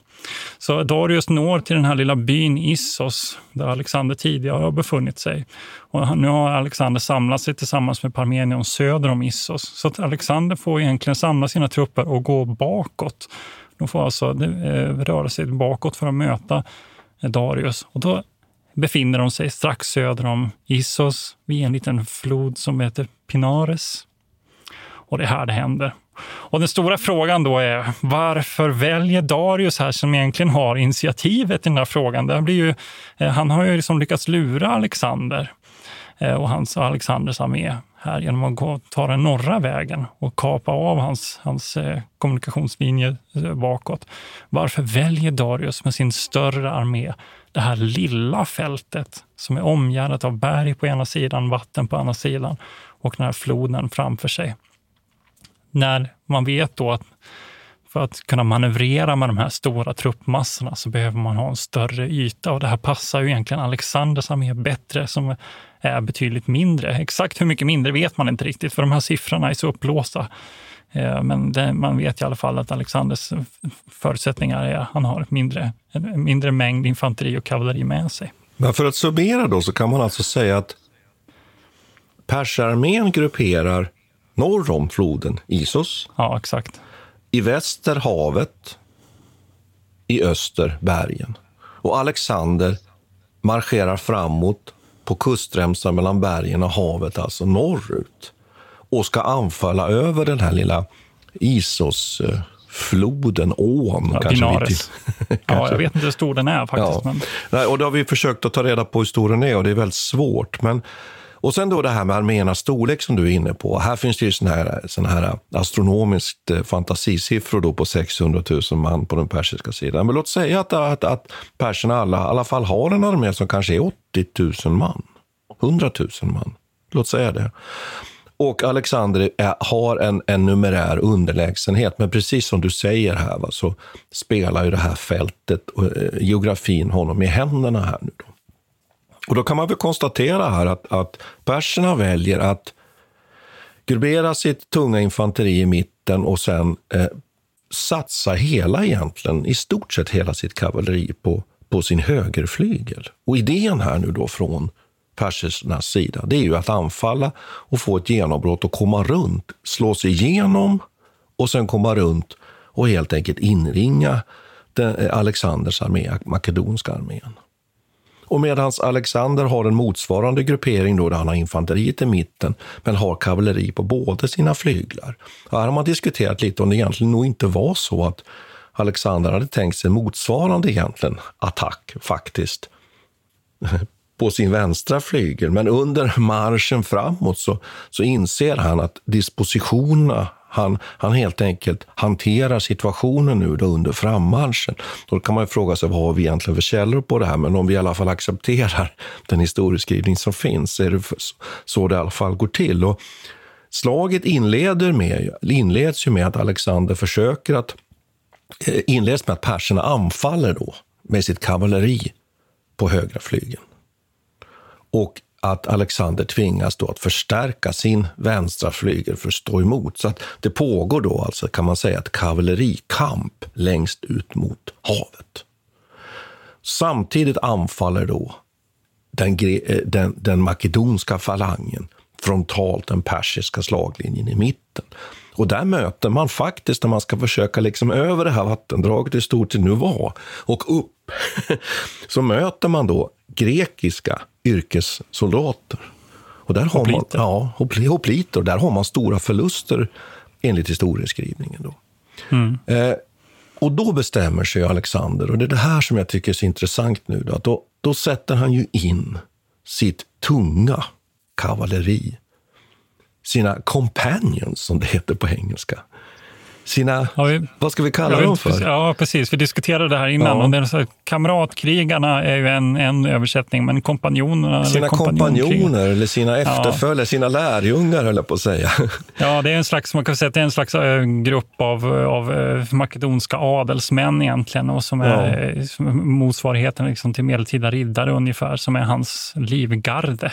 Så Darius når till den här lilla byn Issos där Alexander tidigare har befunnit sig. Och nu har Alexander samlat sig tillsammans med Parmenion söder om Issos. Så att Alexander får egentligen samla sina trupper och gå bakåt. De får alltså eh, röra sig bakåt för att möta Darius. Och då befinner de sig strax söder om Issos vid en liten flod som heter Pinares. Och det är här det händer. Och den stora frågan då är varför väljer Darius här som egentligen har initiativet i den här frågan? Det blir ju, eh, han har ju liksom lyckats lura Alexander eh, och hans och Alexanders armé här genom att gå, ta den norra vägen och kapa av hans, hans eh, kommunikationslinje bakåt. Varför väljer Darius med sin större armé det här lilla fältet som är omgärdat av berg på ena sidan, vatten på andra sidan och den här floden framför sig? När man vet då att för att kunna manövrera med de här stora truppmassorna så behöver man ha en större yta och det här passar ju egentligen Alexanders armé bättre som är betydligt mindre. Exakt hur mycket mindre vet man inte riktigt för de här siffrorna är så upplåsta. Eh, men det, man vet i alla fall att Alexanders förutsättningar är att han har mindre, en mindre mängd infanteri och kavalleri med sig. Men för att summera då så kan man alltså säga att persarmén grupperar norr om floden Isos. Ja, exakt. I väster havet, i öster bergen. Och Alexander marscherar framåt på kustremsan mellan bergen och havet, alltså norrut. Och ska anfalla över den här lilla Isos floden, ån. Ja, kanske Dinares. ja, jag vet inte hur stor den är faktiskt. Ja. Men... Nej, och det har vi försökt att ta reda på hur stor den är och det är väldigt svårt. Men och sen då det här med arméernas storlek som du är inne på. Här finns det ju såna här, såna här astronomiskt eh, fantasisiffror då på 600 000 man på den persiska sidan. Men låt säga att, att, att perserna alla, i alla fall har en armé som kanske är 80 000 man. 100 000 man. Låt säga det. Och Alexander är, har en, en numerär underlägsenhet, men precis som du säger här va, så spelar ju det här fältet och eh, geografin honom i händerna här nu. Då. Och då kan man väl konstatera här att, att perserna väljer att gruppera sitt tunga infanteri i mitten och sen eh, satsa hela egentligen, i stort sett hela sitt kavalleri på, på sin högerflygel. Och idén här nu då från persernas sida, det är ju att anfalla och få ett genombrott och komma runt, slå sig igenom och sen komma runt och helt enkelt inringa den, eh, Alexanders armé, makedonska armén. Och medan Alexander har en motsvarande gruppering då, där han har infanteriet i mitten, men har kavalleri på båda sina flyglar. Och här har man diskuterat lite om det egentligen nog inte var så att Alexander hade tänkt sig motsvarande egentligen attack faktiskt på sin vänstra flygel. Men under marschen framåt så, så inser han att dispositionerna han, han helt enkelt hanterar situationen nu då under frammarschen. Då kan man ju fråga sig vad har vi egentligen för källor på det här, men om vi i alla fall accepterar den historieskrivning som finns, är det så det i alla fall går till. Och slaget inleder med, inleds ju med att Alexander försöker att eh, inleds med att perserna anfaller då med sitt kavalleri på högra flygeln. Och att Alexander tvingas då att förstärka sin vänstra flygel för att stå emot. Så att det pågår då alltså, kan man säga, ett kavallerikamp längst ut mot havet. Samtidigt anfaller då den, eh, den, den makedonska falangen frontalt den persiska slaglinjen i mitten. Och där möter man faktiskt, när man ska försöka liksom över det här vattendraget, hur stort det nu var, och upp, så möter man då grekiska yrkessoldater. Och där har man, ja, hopliter. Där har man stora förluster enligt historieskrivningen. Då. Mm. Eh, och då bestämmer sig Alexander, och det är det här som jag tycker är så intressant nu, då, att då, då sätter han ju in sitt tunga kavalleri, sina companions som det heter på engelska, sina, ja, vi, vad ska vi kalla dem för? Ja, precis. Vi diskuterade det här innan. Ja. Och det är så, kamratkrigarna är ju en, en översättning, men kompanjonerna... Sina kompanjoner eller sina efterföljare, ja. sina lärjungar höll jag på att säga. Ja, det är en slags, man kan säga det är en slags äh, grupp av, av äh, makedonska adelsmän egentligen och som är ja. motsvarigheten liksom till medeltida riddare ungefär, som är hans livgarde.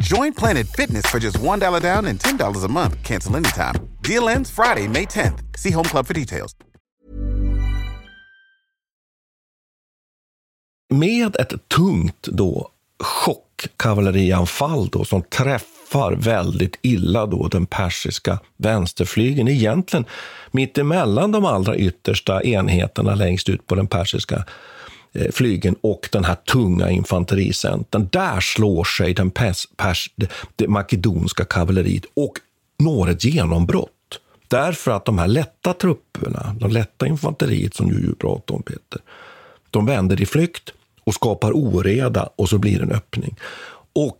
Join Planet Fitness for just $1 down and $10 a month. Cancel anytime. Deal ends Friday, May 10th. See Home Club for details. Med ett tungt då chockkavallerianfall då som träffar väldigt illa då den persiska vänsterflygeln. Egentligen mitt emellan de allra yttersta enheterna längst ut på den persiska Eh, flygen och den här tunga infantericentern. Där slår sig den pers, pers, det, det makedonska kavalleriet och når ett genombrott. Därför att de här lätta trupperna, de lätta infanteriet som du pratade om Peter, de vänder i flykt och skapar oreda och så blir det en öppning. Och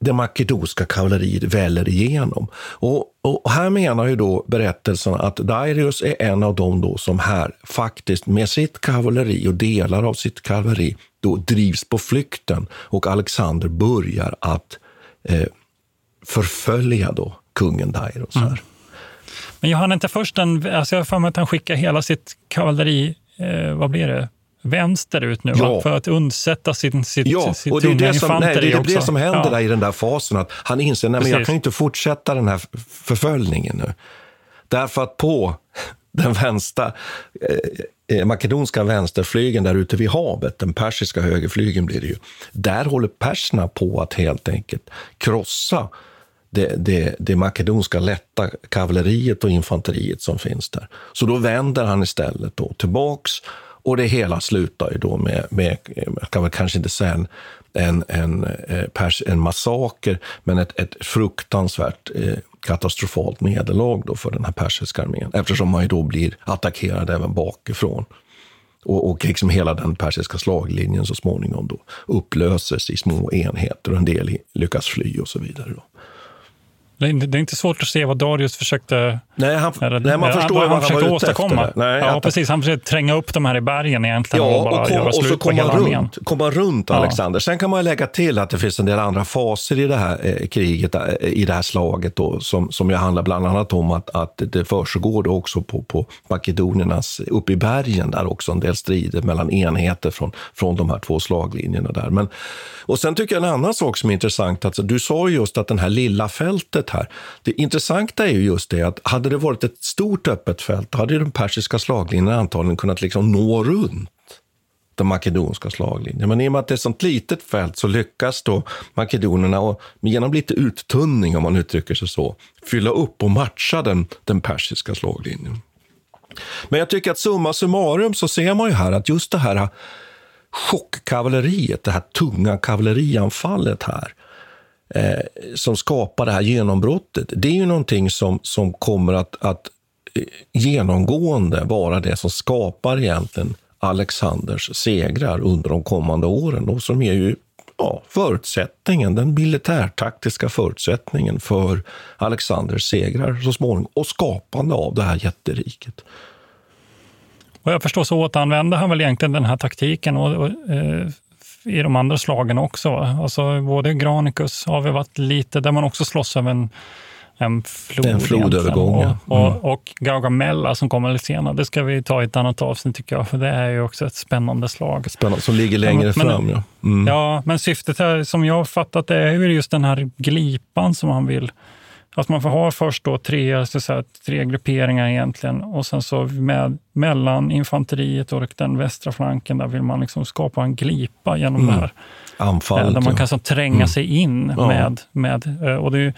det makedonska kavalleriet väller igenom. Och, och, här menar ju då berättelsen att Darius är en av dem då som här faktiskt med sitt kavalleri och delar av sitt kavalleri då drivs på flykten och Alexander börjar att eh, förfölja då kungen Darius. Här. Mm. Men jag hann inte först en, alltså jag har för mig att han skickar hela sitt kavalleri, eh, vad blir det, vänsterut nu ja. för att undsätta sin, sitt, ja, sitt och det är det som, nej, det, är det som händer ja. där i den där fasen. Att han inser att jag kan inte fortsätta den här förföljningen nu. Därför att på den vänstra, eh, eh, makedonska vänsterflygen där ute vid havet, den persiska högerflygen blir det ju, där håller perserna på att helt enkelt krossa det, det, det makedonska lätta kavalleriet och infanteriet som finns där. Så då vänder han istället då tillbaks och det hela slutar ju då med, med jag kan väl kanske inte säga en, en, en, eh, pers, en massaker, men ett, ett fruktansvärt eh, katastrofalt nederlag då för den här persiska armén, eftersom man ju då blir attackerad även bakifrån. Och, och liksom hela den persiska slaglinjen så småningom då upplöses i små enheter och en del lyckas fly och så vidare. Då. Det är inte svårt att se vad Darius försökte Nej, han, eller, nej man förstår vad han, han var åstadkomma. Efter. Nej, ja, precis. Han försökte tränga upp de här i bergen egentligen ja, och bara och kom, göra slut och så på hela runt, armén. komma runt Alexander. Ja. Sen kan man lägga till att det finns en del andra faser i det här eh, kriget, eh, i det här slaget då, som, som ju handlar bland annat om att, att det försiggår också på, på makedoniernas, uppe i bergen där också, en del strider mellan enheter från, från de här två slaglinjerna där. Men, och sen tycker jag en annan sak som är intressant, alltså, du sa just att det här lilla fältet fältet här. Det intressanta är ju just det att hade det varit ett stort öppet fält, hade den persiska slaglinjen antagligen kunnat liksom nå runt den makedonska slaglinjen. Men i och med att det är ett sånt litet fält så lyckas då makedonerna, och genom lite uttunning om man uttrycker sig så, fylla upp och matcha den, den persiska slaglinjen. Men jag tycker att summa summarum så ser man ju här att just det här chockkavalleriet, det här tunga kavallerianfallet här, eh, som skapar det här genombrottet, det är ju någonting som, som kommer att, att eh, genomgående vara det som skapar egentligen Alexanders segrar under de kommande åren och som är ju ja, förutsättningen, den militärtaktiska förutsättningen för Alexanders segrar så småningom och skapande av det här jätteriket. Vad jag förstår så återanvände han väl egentligen den här taktiken och, och eh, i de andra slagen också. Alltså både Granicus har vi varit lite, där man också slåss över en, en flod. En flodövergång, och, och, Mm. och Gaugamella som kommer lite senare. Det ska vi ta i ett annat avsnitt tycker jag, för det är ju också ett spännande slag. Spännande, som ligger längre men, fram. Ja. Mm. Ja, men syftet här, som jag har fattat det, är ju just den här glipan som han vill att man får ha först då tre, så säga, tre grupperingar egentligen och sen så med, mellan infanteriet och den västra flanken där vill man liksom skapa en glipa genom Mm. det här. Anfallet, där man kan så tränga Mm. sig in Ja. med, med eh, och det är ju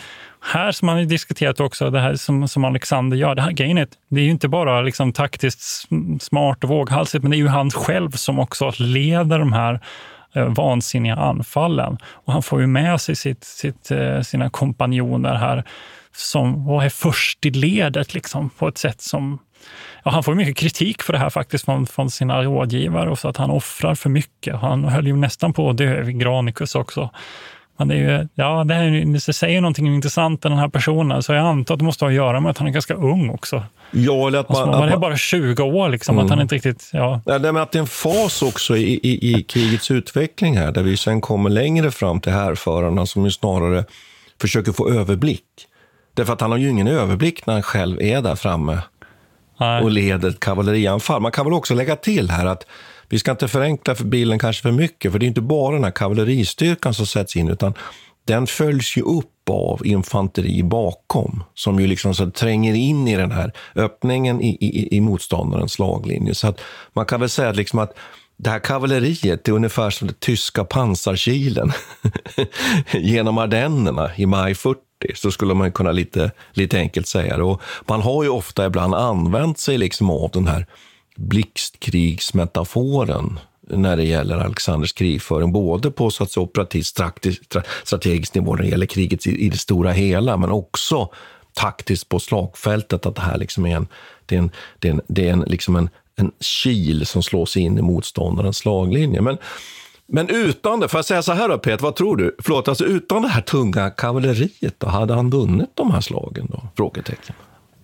här som man har diskuterat också, det här som, som Alexander gör. Det här grejen det är ju inte bara liksom taktiskt sm- smart och våghalsigt, men det är ju han själv som också leder de här eh, vansinniga anfallen. Och han får ju med sig sitt, sitt, eh, sina kompanjoner här som var är först i ledet liksom, på ett sätt som Ja, han får mycket kritik för det här faktiskt från, från sina rådgivare och så att han offrar för mycket. Han höll ju nästan på att dö vid Granicus också. Det, är ju, ja, det, här, det säger någonting intressant om den här personen, så jag antar att det måste ha att göra med att han är ganska ung också. Ja, eller att Alltså, man, man att är man, bara 20 år, liksom, Mm. att han inte riktigt... Ja. Ja, det, men att det är en fas också i, i, i krigets utveckling här, där vi sen kommer längre fram till härförarna som ju snarare försöker få överblick. Därför att han har ju ingen överblick när han själv är där framme Nej. och leder ett kavallerianfall. Man kan väl också lägga till här att vi ska inte förenkla för bilden kanske för mycket, för det är inte bara den här kavalleristyrkan som sätts in, utan den följs ju upp av infanteri bakom, som ju liksom så tränger in i den här öppningen i, i, i motståndarens slaglinje. Så att man kan väl säga liksom att det här kavalleriet är ungefär som den tyska pansarkilen genom Ardennerna i maj 40. Så skulle man kunna lite, lite enkelt säga det. Och man har ju ofta ibland använt sig liksom av den här blixtkrigsmetaforen när det gäller Alexanders krigföring, både på så att säga, operativ strategisk nivå när det gäller kriget i, i det stora hela, men också taktiskt på slagfältet, att det här liksom är en, det är en, det är en, det är en, liksom en, en kil som slås in i motståndarens slaglinje. Men, men utan det, får jag säga så här då Peter, vad tror du? Förlåt, alltså utan det här tunga kavalleriet, då, hade han vunnit de här slagen då? Frågetecken.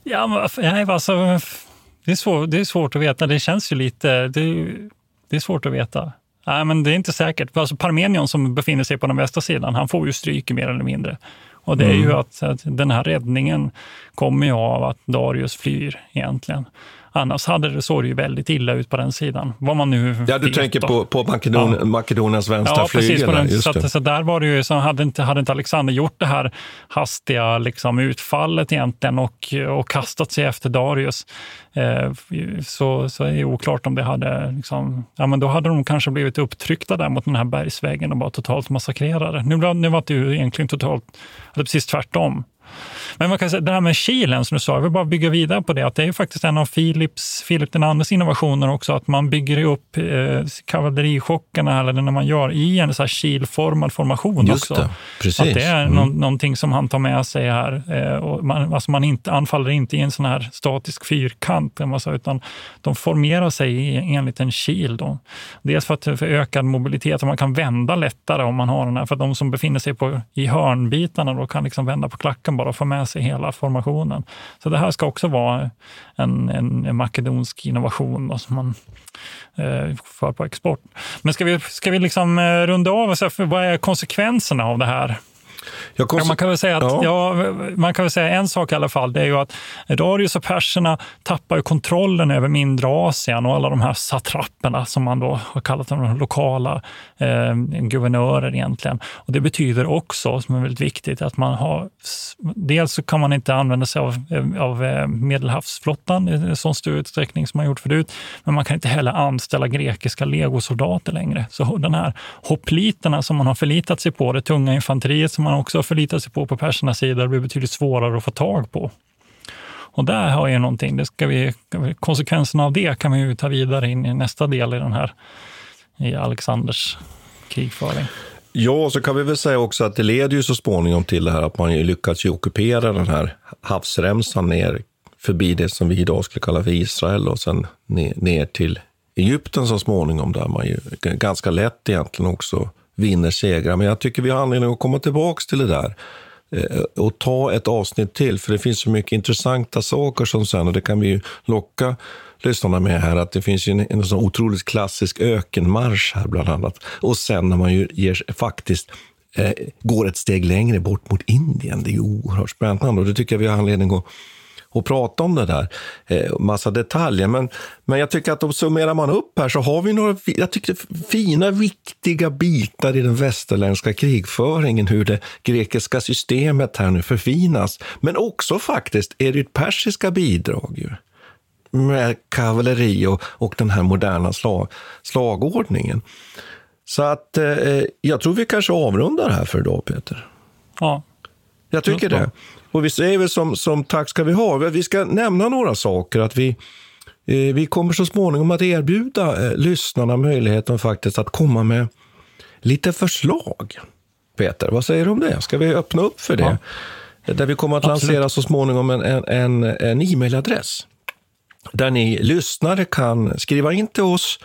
Ja, men, alltså, det, är svår, det är svårt att veta. Det känns ju lite... Det, är- det är svårt att veta. Nej, men det är inte säkert. Alltså Parmenion som befinner sig på den västra sidan, han får ju stryk mer eller mindre. Och det är ju Mm. att, att den här räddningen kommer ju av att Darius flyr egentligen. Annars hade det såg det ju väldigt illa ut på den sidan. Vad man nu Ja, du tänker då. på, på Makedon, Ja. Makedoniens vänstra Ja, precis. flygel. På där, den, så, så där var det ju, så hade inte, hade inte Alexander gjort det här hastiga liksom, utfallet egentligen och, och kastat sig efter Darius, eh, så, så är det oklart om det hade... Liksom, ja, men då hade de kanske blivit upptryckta där mot den här bergsväggen och bara totalt massakrerade. Nu, nu var det ju egentligen totalt, det precis tvärtom. Men man kan säga, det här med kilen som du sa, jag vill bara bygga vidare på det, att det är faktiskt en av Philips, Philip den andres innovationer också, att man bygger upp eh, kavallerichockerna, eller när man gör, i en så här kilformad formation Just också. det, precis. Att det är Mm. nå- någonting som han tar med sig här. Eh, och man, alltså man inte, anfaller inte i en sån här statisk fyrkant, säga, utan de formerar sig i, enligt en kil. Då. Dels för, att, för ökad mobilitet, och man kan vända lättare om man har den här. För att de som befinner sig på, i hörnbitarna då kan liksom vända på klacken bara få med sig hela formationen. Så det här ska också vara en, en, en makedonsk innovation då, som man eh, för på export. Men ska vi, ska vi liksom eh, runda av och säga, vad är konsekvenserna av det här? Ja, man, kan väl säga att, ja. ja. man kan väl säga en sak i alla fall. Det är ju att Darius och perserna tappar kontrollen över mindre Asien och alla de här satrapperna som man då har kallat de lokala eh, guvernörer egentligen. Och Det betyder också, som är väldigt viktigt, att man har... Dels så kan man inte använda sig av, av eh, Medelhavsflottan i så stor utsträckning som man gjort förut, men man kan inte heller anställa grekiska legosoldater längre. Så den här hoppliterna som man har förlitat sig på, det tunga infanteriet som man också har förlitat sig på på persernas sida, det blir betydligt svårare att få tag på. Och där har ju någonting, det ska vi, konsekvenserna av det kan vi ju ta vidare in i nästa del i den här, i Alexanders krigföring. Ja, så kan vi väl säga också att det leder ju så småningom till det här att man lyckats ju ockupera den här havsremsan ner förbi det som vi idag skulle kalla för Israel och sen ner, ner till Egypten så småningom, där man ju ganska lätt egentligen också vinner segrar. Men jag tycker vi har anledning att komma tillbaka till det där eh, och ta ett avsnitt till, för det finns så mycket intressanta saker som sen, och det kan vi ju locka lyssnarna med här, att det finns ju en, en sån otroligt klassisk ökenmarsch här bland annat. Och sen när man ju ger, faktiskt eh, går ett steg längre bort mot Indien. Det är ju oerhört spännande och det tycker jag vi har anledning att och prata om det där. Eh, massa detaljer. Men, men jag tycker att om summerar man upp här så har vi några jag tycker, fina, viktiga bitar i den västerländska krigföringen. Hur det grekiska systemet här nu förfinas. Men också faktiskt är det persiska bidrag. Ju med kavalleri och, och den här moderna slag, slagordningen. Så att eh, jag tror vi kanske avrundar här för idag, Peter. Ja. Jag tycker det. Och vi säger väl som, som tack ska vi ha. Vi ska nämna några saker. Att vi, eh, vi kommer så småningom att erbjuda eh, lyssnarna möjligheten faktiskt att komma med lite förslag. Peter, vad säger du om det? Ska vi öppna upp för det? Ja. Där vi kommer att Absolut. lansera så småningom en, en, en, e-mailadress. Där ni lyssnare kan skriva in till oss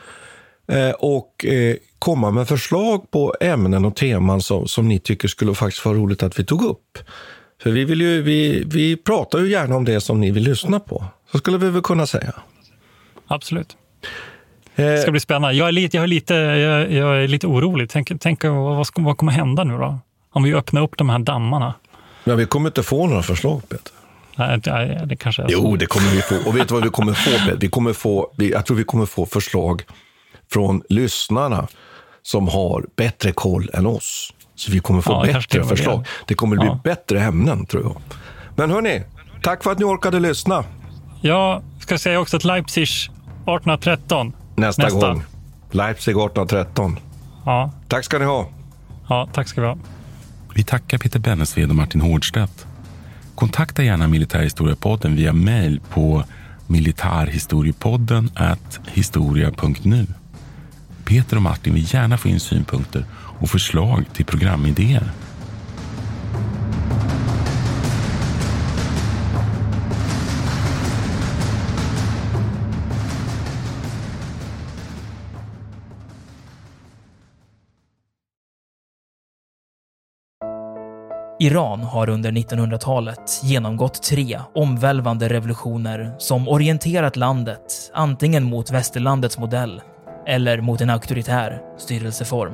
eh, och eh, komma med förslag på ämnen och teman som, som ni tycker skulle faktiskt vara roligt att vi tog upp. För vi, vill ju, vi, vi pratar ju gärna om det som ni vill lyssna på. Så skulle vi väl kunna säga. Absolut. Det ska bli spännande. Jag är lite, jag är lite, jag, jag är lite orolig. Tänk, tänk vad, ska, vad kommer hända nu då? Om vi öppnar upp de här dammarna. Ja, vi kommer inte få några förslag, Peter. Nej, det kanske är så. Jo, det kommer vi få. Och vet du vad vi kommer få, Peter? Vi kommer få, jag tror vi kommer få förslag från lyssnarna som har bättre koll än oss. Så vi kommer få ja, bättre förslag. Det. det kommer bli ja. bättre ämnen, tror jag. Men hörni, tack för att ni orkade lyssna. Jag ska säga också att Leipzig 1813. Nästa, Nästa. gång. Leipzig 1813. Ja. Tack ska ni ha. Ja, tack ska vi ha. Vi tackar Peter Bennesved och Martin Hårdstedt. Kontakta gärna Militärhistoriepodden via mejl på militarhistoriepodden historia.nu. Peter och Martin vill gärna få in synpunkter och förslag till programidéer. Iran har under 1900-talet genomgått tre omvälvande revolutioner som orienterat landet antingen mot västerlandets modell eller mot en auktoritär styrelseform.